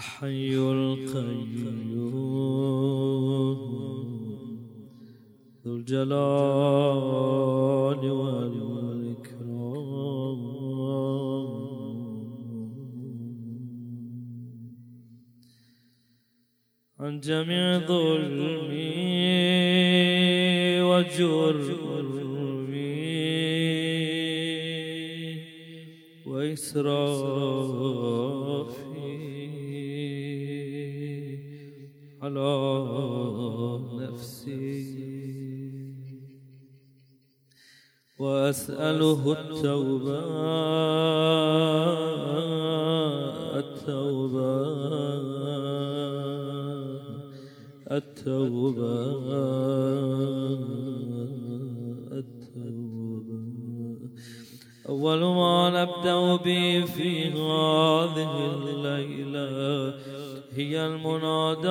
الحي القيوم. ذو الجلال والإكرام. عن جميع ظلمي وجرمي وإسرافي وأسأله التوبة التوبة التوبة التوبة. أول ما نبدأ به في هذه الليلة هي المنادى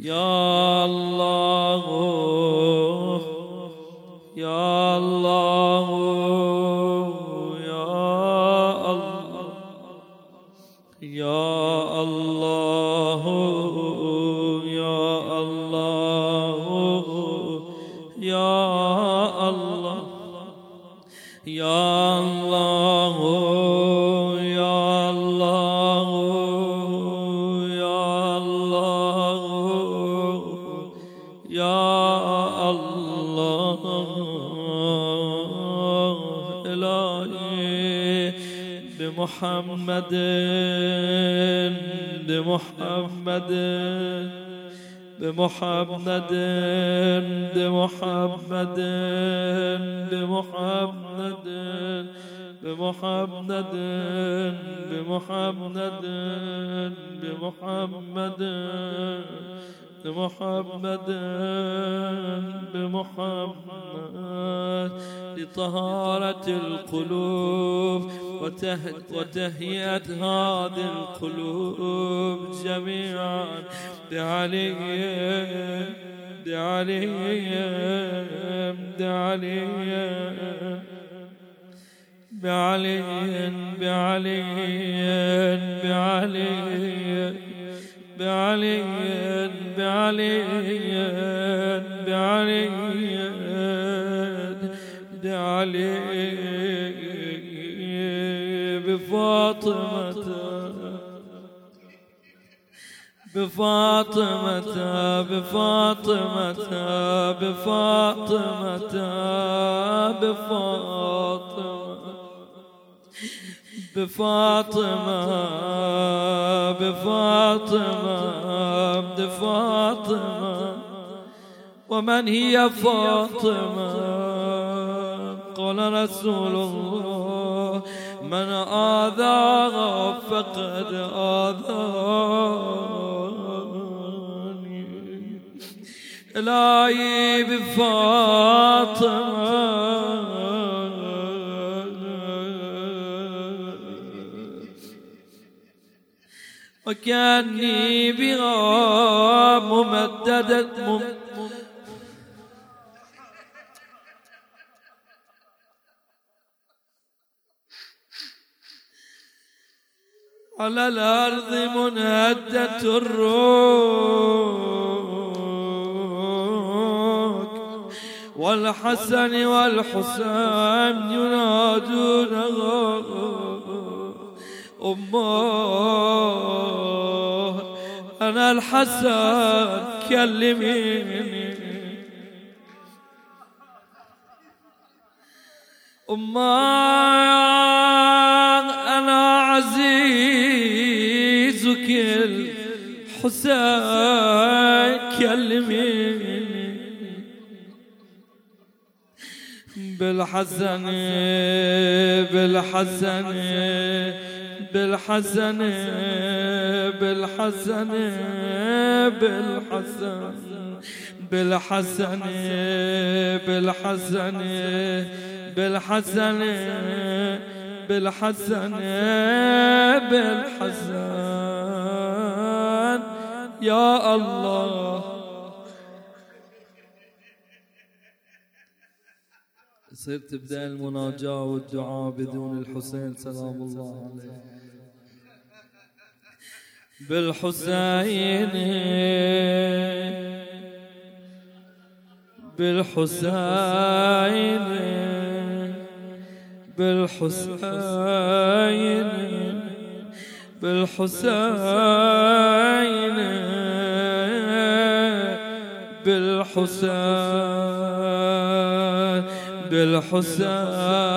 Yo. بمحمد بمحمد بمحمد بمحمد بمحمد بمحمد بمحمد بمحمد بمحمد لطهارة القلوب وته- وتهيئة هذه القلوب جميعا. بعلي بعلي بعلي بعلي بعلي بعلي بعلي بعلي بعلي بعلي بفاطمة بفاطمة بفاطمة بفاطمة بفاطمة. بفاطمة بفاطمة بفاطمة. ومن هي فاطمة؟ قال رسول الله من آذاها فقد آذاني. إلهي بفاطمة وكأني بها ممددة مم على الأرض منهدة الروك والحسن والحسين ينادونه أمه أنا الحسن كلميني. أمه أنا عزيزك الحسين كلميني. بالحسن بالحسن, بالحسن بالحسن بالحسن بالحسن بالحسن بالحسن بالحسن بالحسن يا الله. يصير تبدا المناجاة والدعاء بدون الحسين سلام الله عليه. بالحسين بالحسين بالحسين بالحسين بالحسين بالحسين.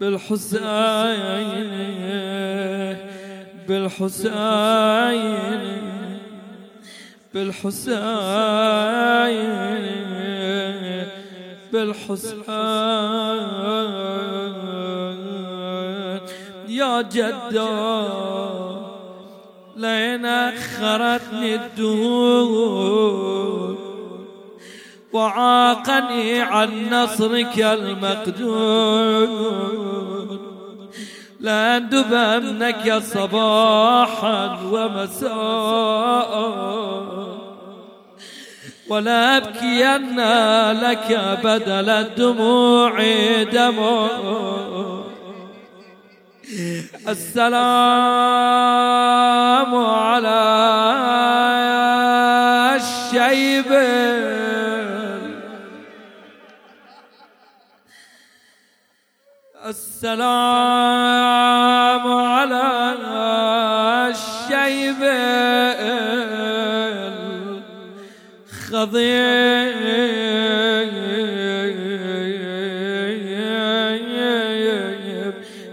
بالحسين بالحسين بالحسين بالحسين يا جدو لين أخرتني الدهور وعاقني عن نصرك المقدور. لأندبنك صباحا ومساء ولا أبكين لك بدل الدموع دمع السلام على الشيب. السلام على الشيب الخضيب.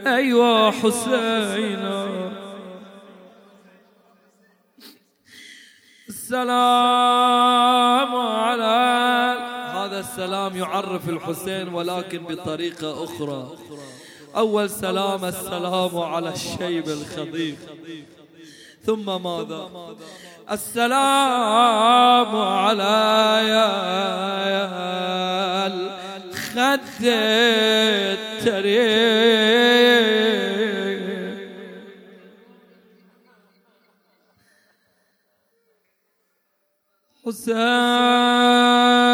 أيوة حسين. السلام على هذا السلام يعرف الحسين ولكن بطريقة أخرى. أول سلام السلام على الشيب الخضيب. ثم ماذا؟ السلام على الخد التريق حسين.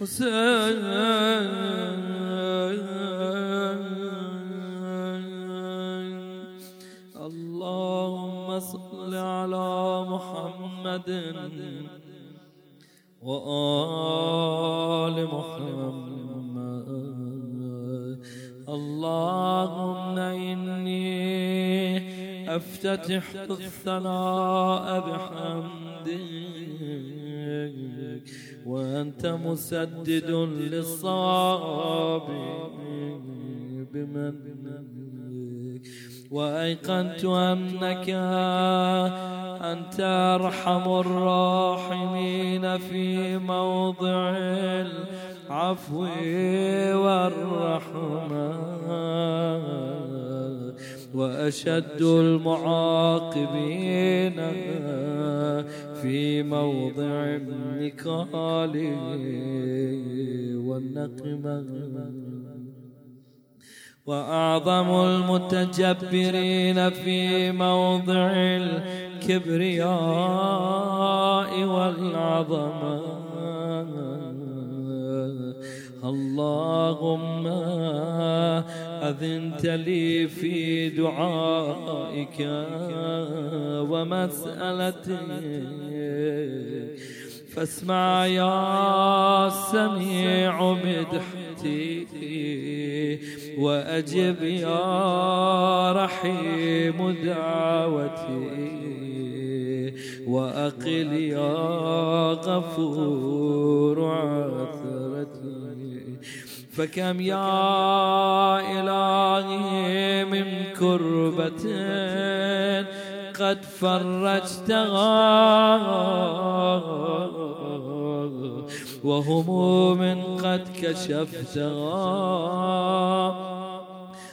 حسين. اللهم صل على محمد وآل محمد. اللهم إني أفتتح الثناء بحمدك وأنت مسدد للصواب وأيقنت أنك أنت أرحم الراحمين في موضع العفو والرحمة. وأشد المعاقبين في موضع النكال والنقمة وأعظم المتجبرين في موضع الكبرياء والعظمة اللهم أذنت لي في دعائك ومسألتك فاسمع يا سميع مدحتي وأجب يا رحيم دعوتي. وأقل يا غفور عثرتي فكم يا إلهي من كربة قد فرجتها وهموم قد كشفتها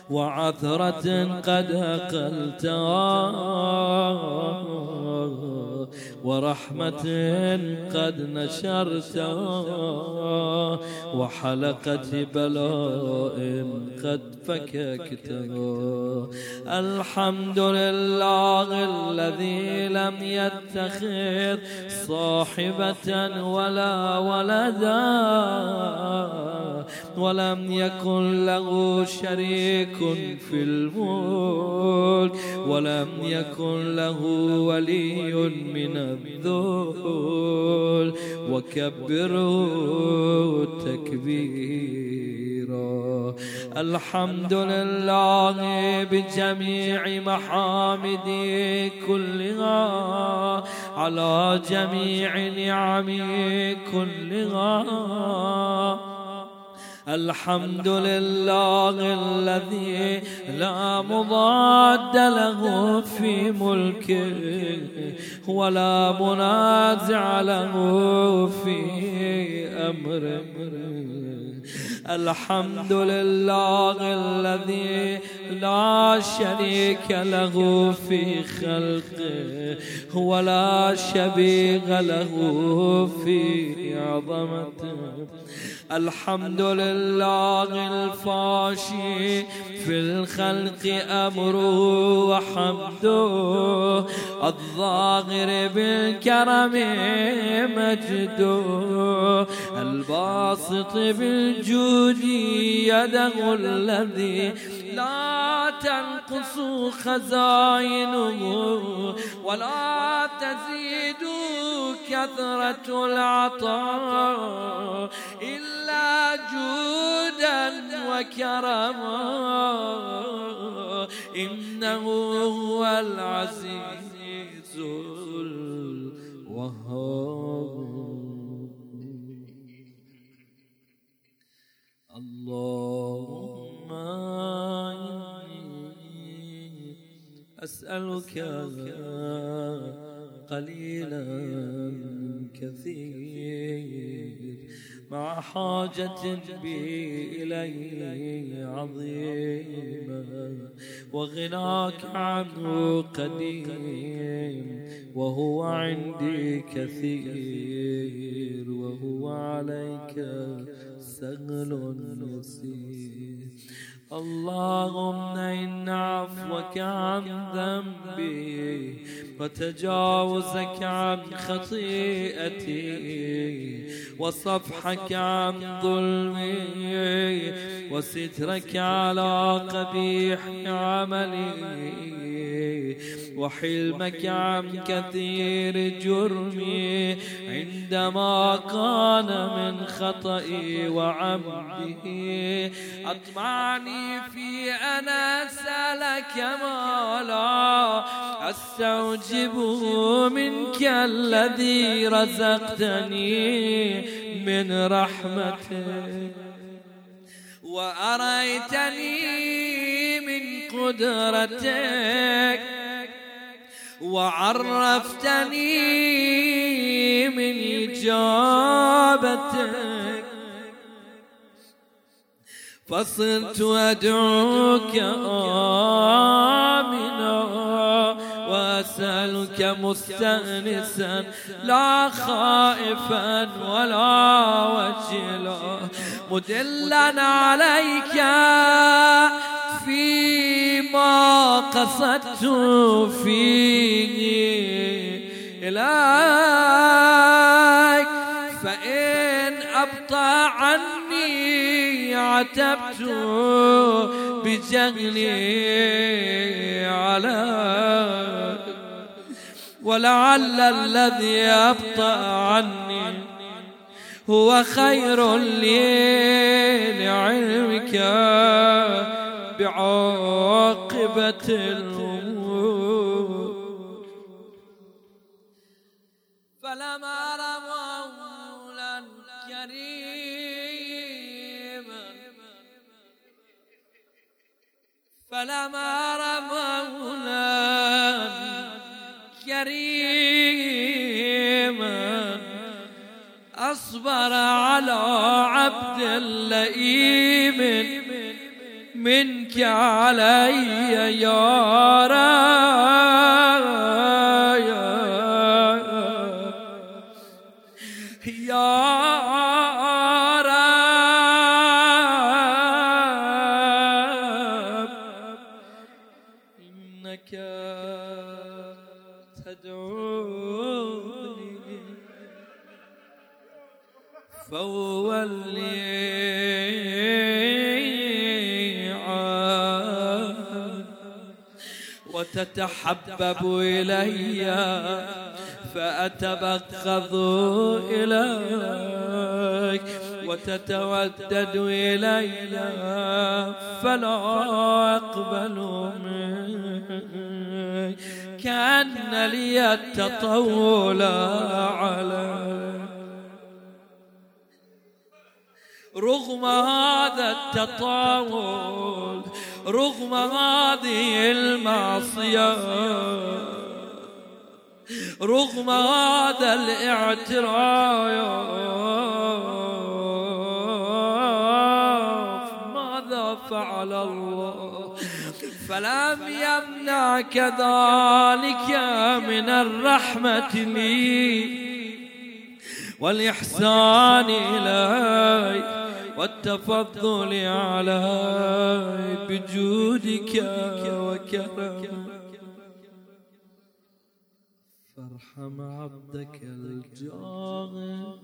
وعثرة قد أقلتها ورحمة قد نشرتها وحلقة بلاء قد فككتها الحمد لله الذي لم يتخذ صاحبة ولا ولدا. ولم يكن له شريك في الملك ولم يكن له ولي من الذل. وكبره تكبيرا. الحمد لله بجميع محامدي كلها على جميع نعمي كلها. الحمد لله الذي لا مضاد له في ملكه ولا منازع له في أمره. الحمد لله الذي لا شريك له في خلقه ولا شبيه له في عظمته. الحمد لله الفاشي في الخلق أمره وحمده. الظاهر بالكرم مجده. الباسط بالجود يده الذي لا تنقص خزائنه ولا تزيد كثرة العطاء إلا جودا وكرما. إنه هو العزيز الوهاب. اللهم أسألك قليلا كثير مع حاجة بي إليه عظيمة وغناك عنه قديم وهو عندي كثير وهو عليك سهل يسير. اللهم إن عفوك عن ذنبي وتجاوزك عن خطيئتي وصفحك عن ظلمي وسترك على قبيح عملي وحلمك عن كثير جرمي عندما كان من خطئي وعمدي أطمعني في أن أسألك ما لا أستوجبه منك الذي رزقتني من رحمتك. وأريتني من قدرتك. وعرفتني من إجابتك. فصرت أدعوك آمنا وأسألك مستأنسا لا خائفا ولا وجلا. مدلا عليك فيما قصدت فيه إليك فإن أبطى عني عتبت بجهلي عليك ولعل الذي يبطأ عني هو خير لي لعلمك بعاقبة فلما رموا مولا كريما أصبر على عبد لئيم منك علي يا تتحبب إلي فأتبغض إليك وتتودد إلي فلا أقبل منك. كأن لي التطول عليك. رغم هذا التطاول رغم هذه المعصية رغم هذا الاعتراف. ماذا فعل الله؟ فلم يمنعك ذلك من الرحمة. لي والإحسان إلي والتفضل علي بجودك وكرمك. فارحم عبدك الجاهل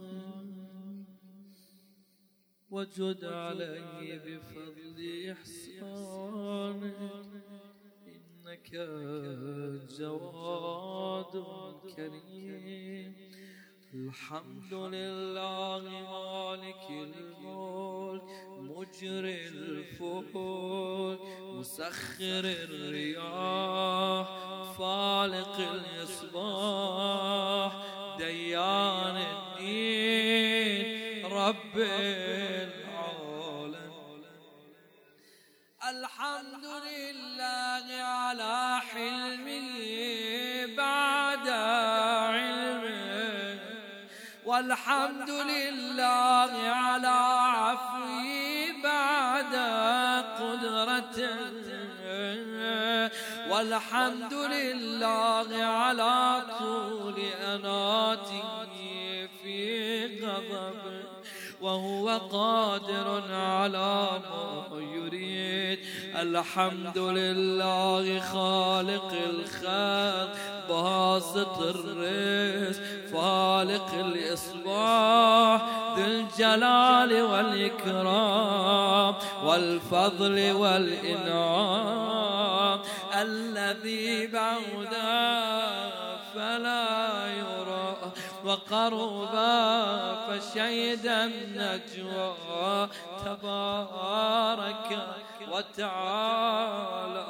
وجد عليه بفضل إحسانك إنك جواد كريم. الحمد لله مالك مجري الفلك مسخر الرياح فالق الإصباح ديان الدين رب العالم الحمد لله على حلمه بعد والحمد لله على بعد قدرته والحمد لله على طول أناتي في غضب. وهو قادر على ما يريد. الحمد لله خالق الخلق. باسط الرزق فالق الإصباح ذي الجلال والإكرام والفضل والإنعام. الذي بعدا فلا يرى وقربا فشهد النجوى. تبارك وتعالى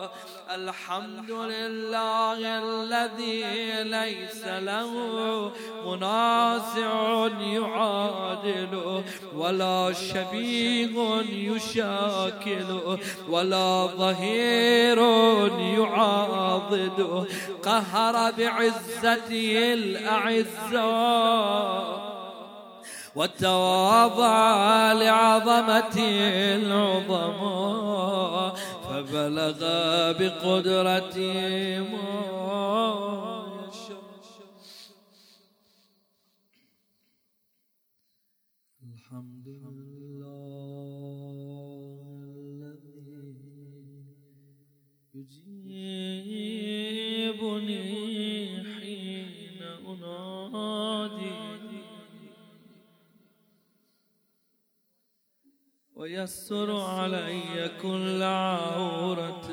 الحمد لله الذي ليس له منازع يعادل ولا شبيه يشاكل ولا ظهير يعاضد. قهر بعزته الأعزاء وتواضع لعظمته العظماء. فبلغ بقدرته ما ويسر علي كل عورة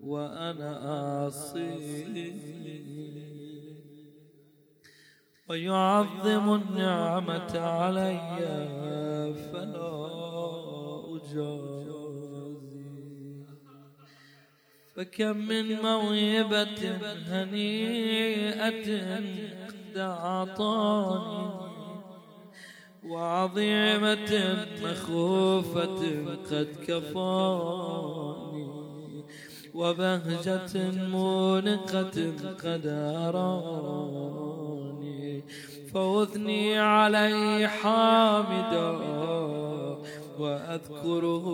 وأنا آصي. ويعظم النعمة علي فلا أجازي. فكم من موهبة هنيئة قد أعطاني. وعظيمة مخوفة قد كفاني وبهجة مونقة قد أراني. فوثني علي حامدا وأذكره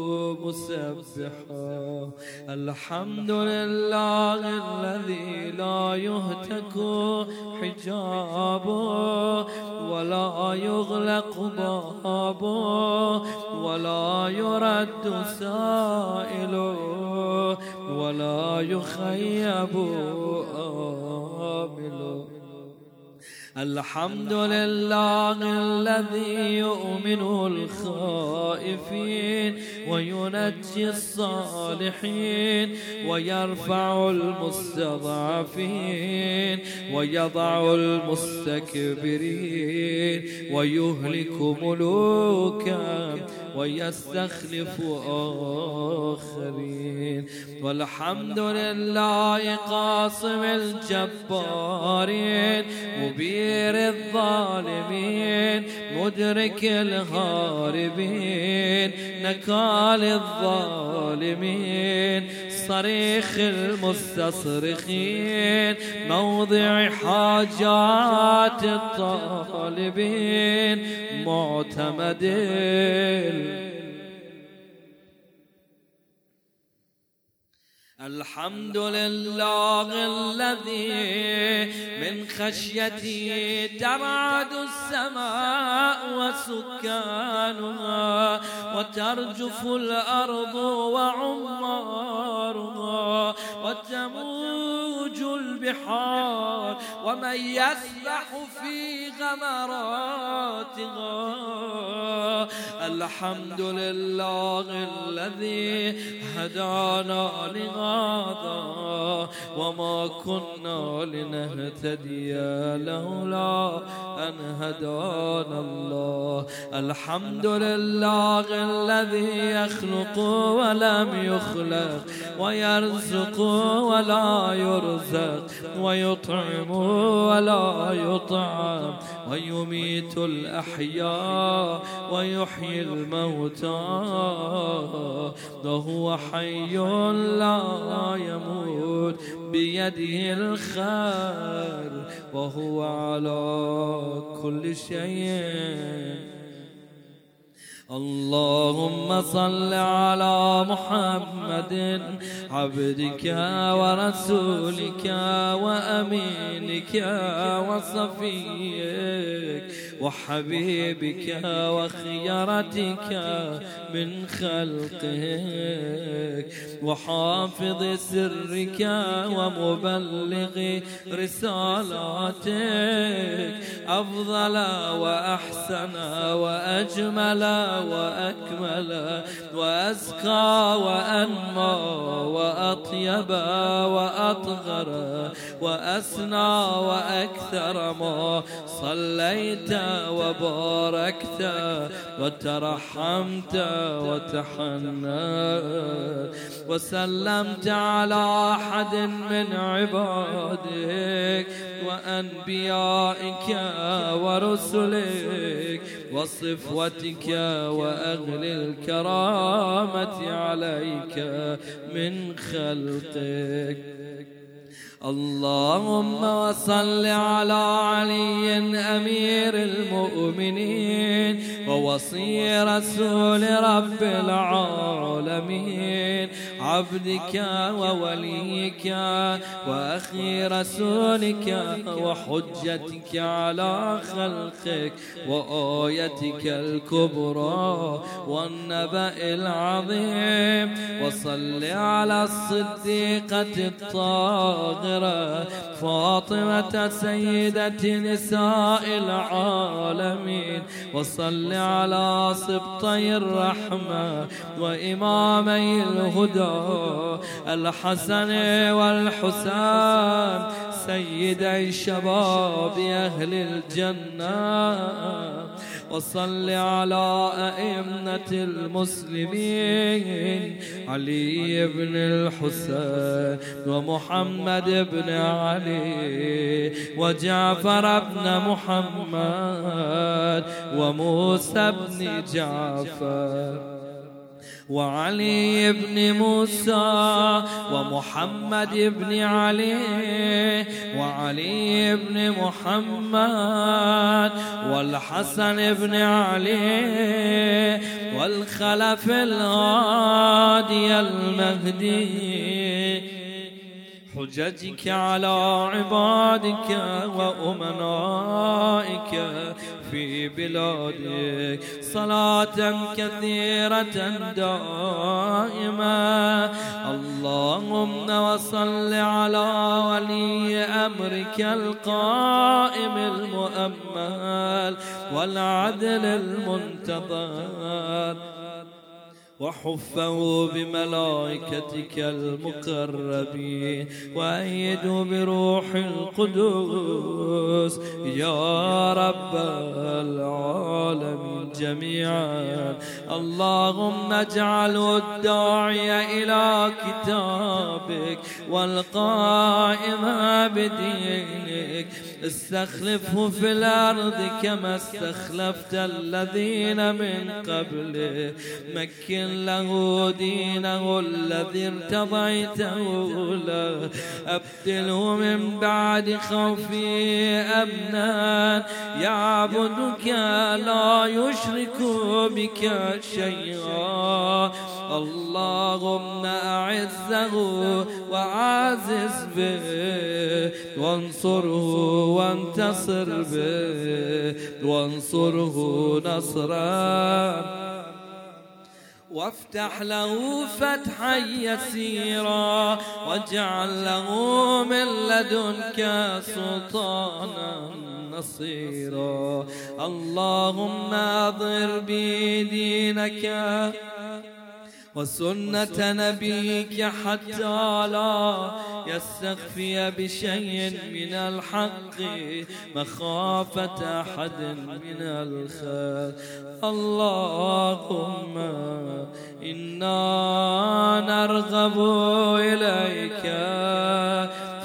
مسبحا. الحمد لله الذي لا يهتك حجابه ولا يغلق بابه ولا يرد سائله ولا يخيب آمله الحمد لله الذي يؤمن الخائفين وينجي الصالحين ويرفع المستضعفين ويضع المستكبرين ويهلك ملوكا ويستخلف آخرين. والحمد لله قاصم الجبارين مبير الظالمين مدرك الهاربين نكال الظالمين. صريخ المستصرخين موضع حاجات الطالبين معتمد. الحمد لله الذي من خشيته ترعد السماء وسكانها وترجف الأرض وعمارها وتموج البحار ومن يسبح في غمراتها الحمد لله الذي هدانا لهذا وما كنا لنهتدي لولا أن هدانا الله. الحمد لله الذي يخلق ولم يخلق ويرزق ولا يرزق. ويطعم ولا يطعم ويميت الأحياء ويحيي الموتى وهو حي لا يموت بيده الخير وهو على كل شيء اللهم صل على محمد عبدك ورسولك وأمينك وصفيك وحبيبك وخيرتك من خلقك وحافظ سرك ومبلغ رسالاتك أفضل وأحسن وأجمل وأكمل وأزكى وأنمى وأطيب وأطغر وأسنى وأكثر ما صليت وباركت وترحمت وتحنت وسلمت على أحد من عبادك وأنبيائك ورسلك وصفوتك وأهل الكرامة عليك من خلقك. اللهم صل على علي أمير المؤمنين ووصي رسول رب العالمين. عبدك ووليك وأخي رسولك وحجتك على خلقك وآيتك الكبرى والنبأ العظيم وصل على الصديقة الطاهرة فاطمة سيدة نساء العالمين وصل على سبطي الرحمة وإمامي الهدى الحسن والحسين سيدي شباب أهل الجنة. وصل على أئمة المسلمين علي بن الحسين ومحمد بن علي وجعفر بن محمد وموسى بن جعفر. وعلي بن موسى ومحمد بن علي وعلي بن محمد والحسن بن علي والخلف الهادي المهدي. حججك على عبادك وأمنائك في بلادك. صلاة كثيرة دائمة. اللهم وصل على ولي أمرك القائم المؤمل والعدل المنتظر. وحفه بملائكتك المقربين وأيدوا بروح القدوس. يا رب العالمين جميعا. اللهم اجعل الداعي إلى كتابك والقائم بدينك. استخلفه في الأرض كما استخلفت الذين من قبله. مكن له دينه الذي ارتضيته له. أبدله من بعد خوفي أمنا يعبدك لا يشرك بك شيئا. اللهم أعزه وعزز به. وانصره وانتصر به وانصره نصرا. وافتح له فتحا يسيرا واجعل له من لدنك سلطانا نصيرا. اللهم اضر بدينك وسنة نبيك حتى لا يستخفي بشيء من الحق مخافة أحد من الخير. اللهم إنا نرغب إليك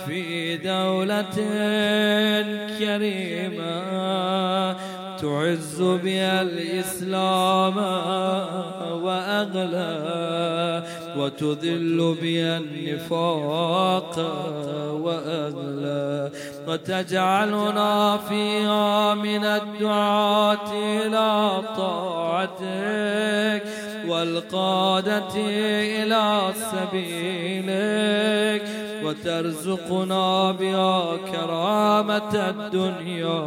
في دولة كريمة تعز بها الإسلام. وأغلى وتذل بها النفاق وأغلى وتجعلنا فيها من الدعاة إلى طاعتك والقادة إلى سبيلك وترزقنا بها كرامة الدنيا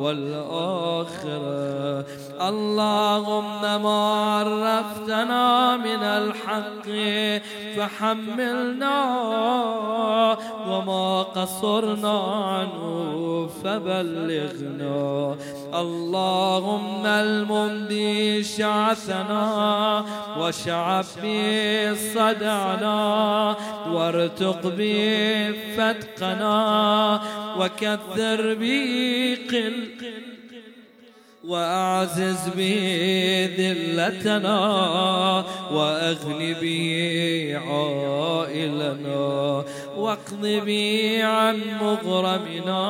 والآخرة. اللهم ما عرفتنا من الحق فحملنا وما قصرنا عنه فبلغنا. اللهم الممدي شعثنا وشعب صدعنا وارتق بي فتقنا وكثر بي قل وأعزز به ذلتنا وأغن به عائلنا واقض به عن مغرمنا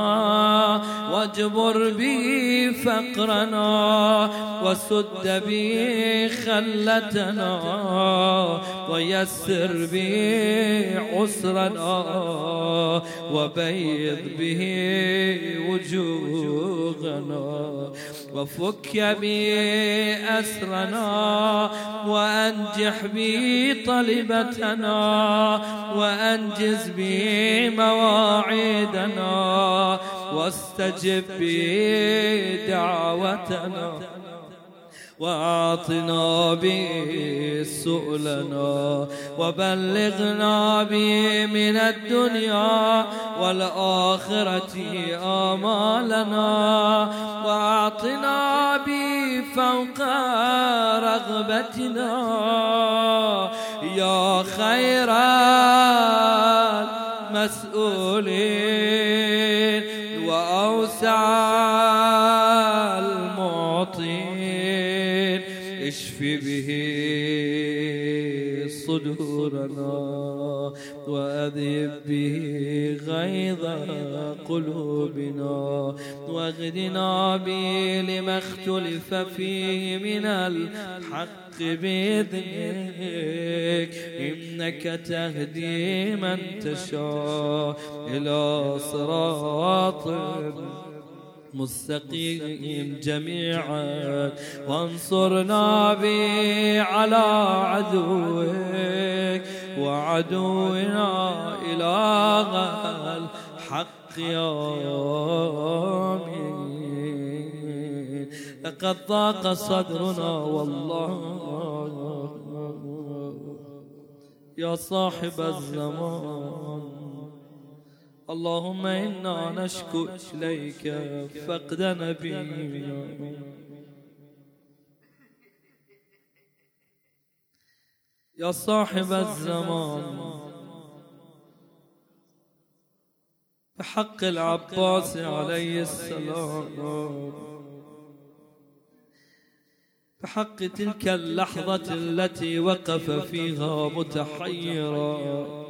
واجبر به فقرنا وسد به خلتنا ويسر به عسرنا وبيض به وجوهنا وفك بأسرنا وأنجح بطلبتنا وأنجز بمواعيدنا واستجب بدعوتنا وأعطنا به سؤلنا وبلغنا به من الدنيا والآخرة آمالنا وأعطنا به فوق رغبتنا. يا خير المسؤولين. صدورنا وأذب به غيظ قلوبنا واغدنا به لما اختلف فيه من الحق بإذنك. إنك تهدي من تشاء إلى صراط مستقيم جميعا. وانصرنا به على عدوك وعدونا إله الحق يا آمين لقد ضاق صدرنا والله. يا صاحب الزمان. اللهم إنا نشكو إليك فقد نبينا يا صاحب الزمان بحق العباس عليه السلام بحق تلك اللحظة التي وقف فيها متحيرا.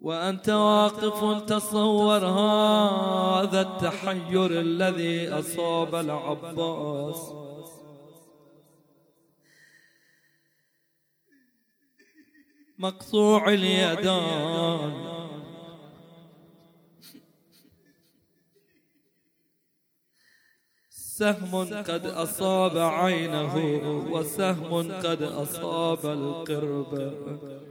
وأنت واقف تصور هذا التحير الذي أصاب العباس. مقطوع اليدان. سهم قد أصاب عينه وسهم قد أصاب القرب.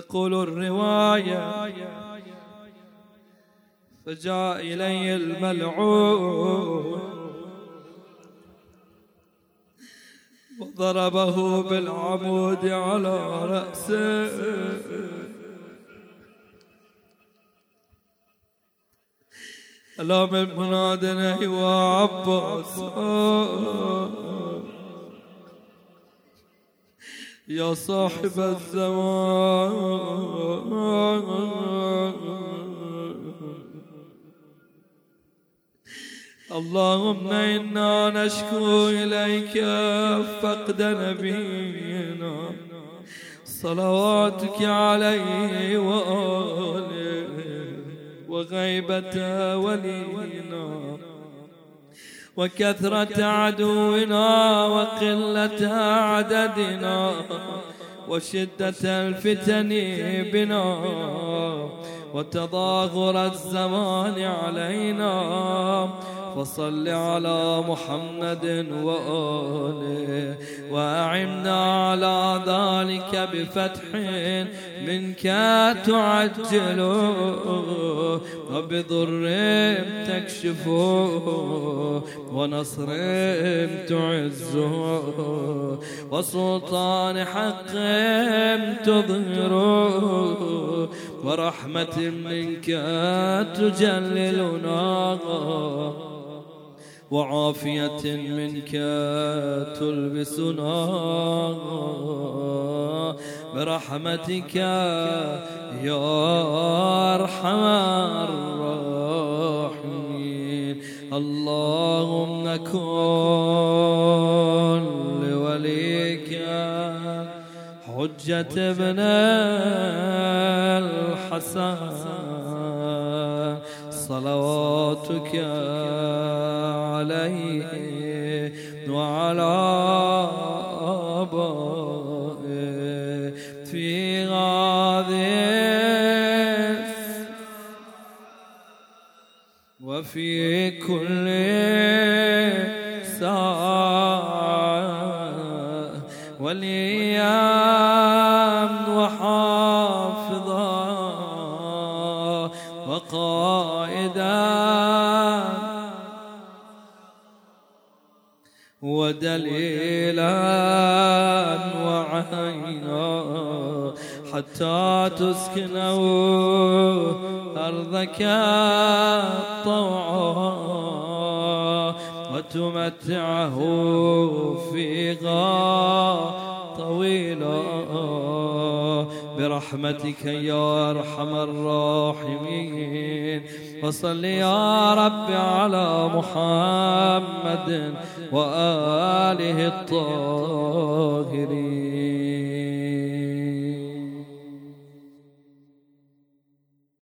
تقول الرواية. فجاء إلي الملعون. وضربه بالعمود على رأسه. ألا من منادنا هو عباس يا صاحب الزمان. اللهم إنا نشكو إليك فقد نبينا. صلواتك عليه وآله وغيبة ولينا. وكثرة عدونا وقلة عددنا وشدة الفتن بنا وتضاغر الزمان علينا فصل على محمد وآله وأعنا على ذلك بفتح منك تعجل. وبضر تكشف ونصر تعز وسلطان حق تظهر ورحمة منك تجللنا. وعافية منك تلبسنا برحمتك يا أرحم الراحمين. اللهم كن لوليك حجة ابن الحسن. صلواتك وعلى برحمتك يا أرحم الراحمين. وصل يا رب على محمد وآله الطاهرين.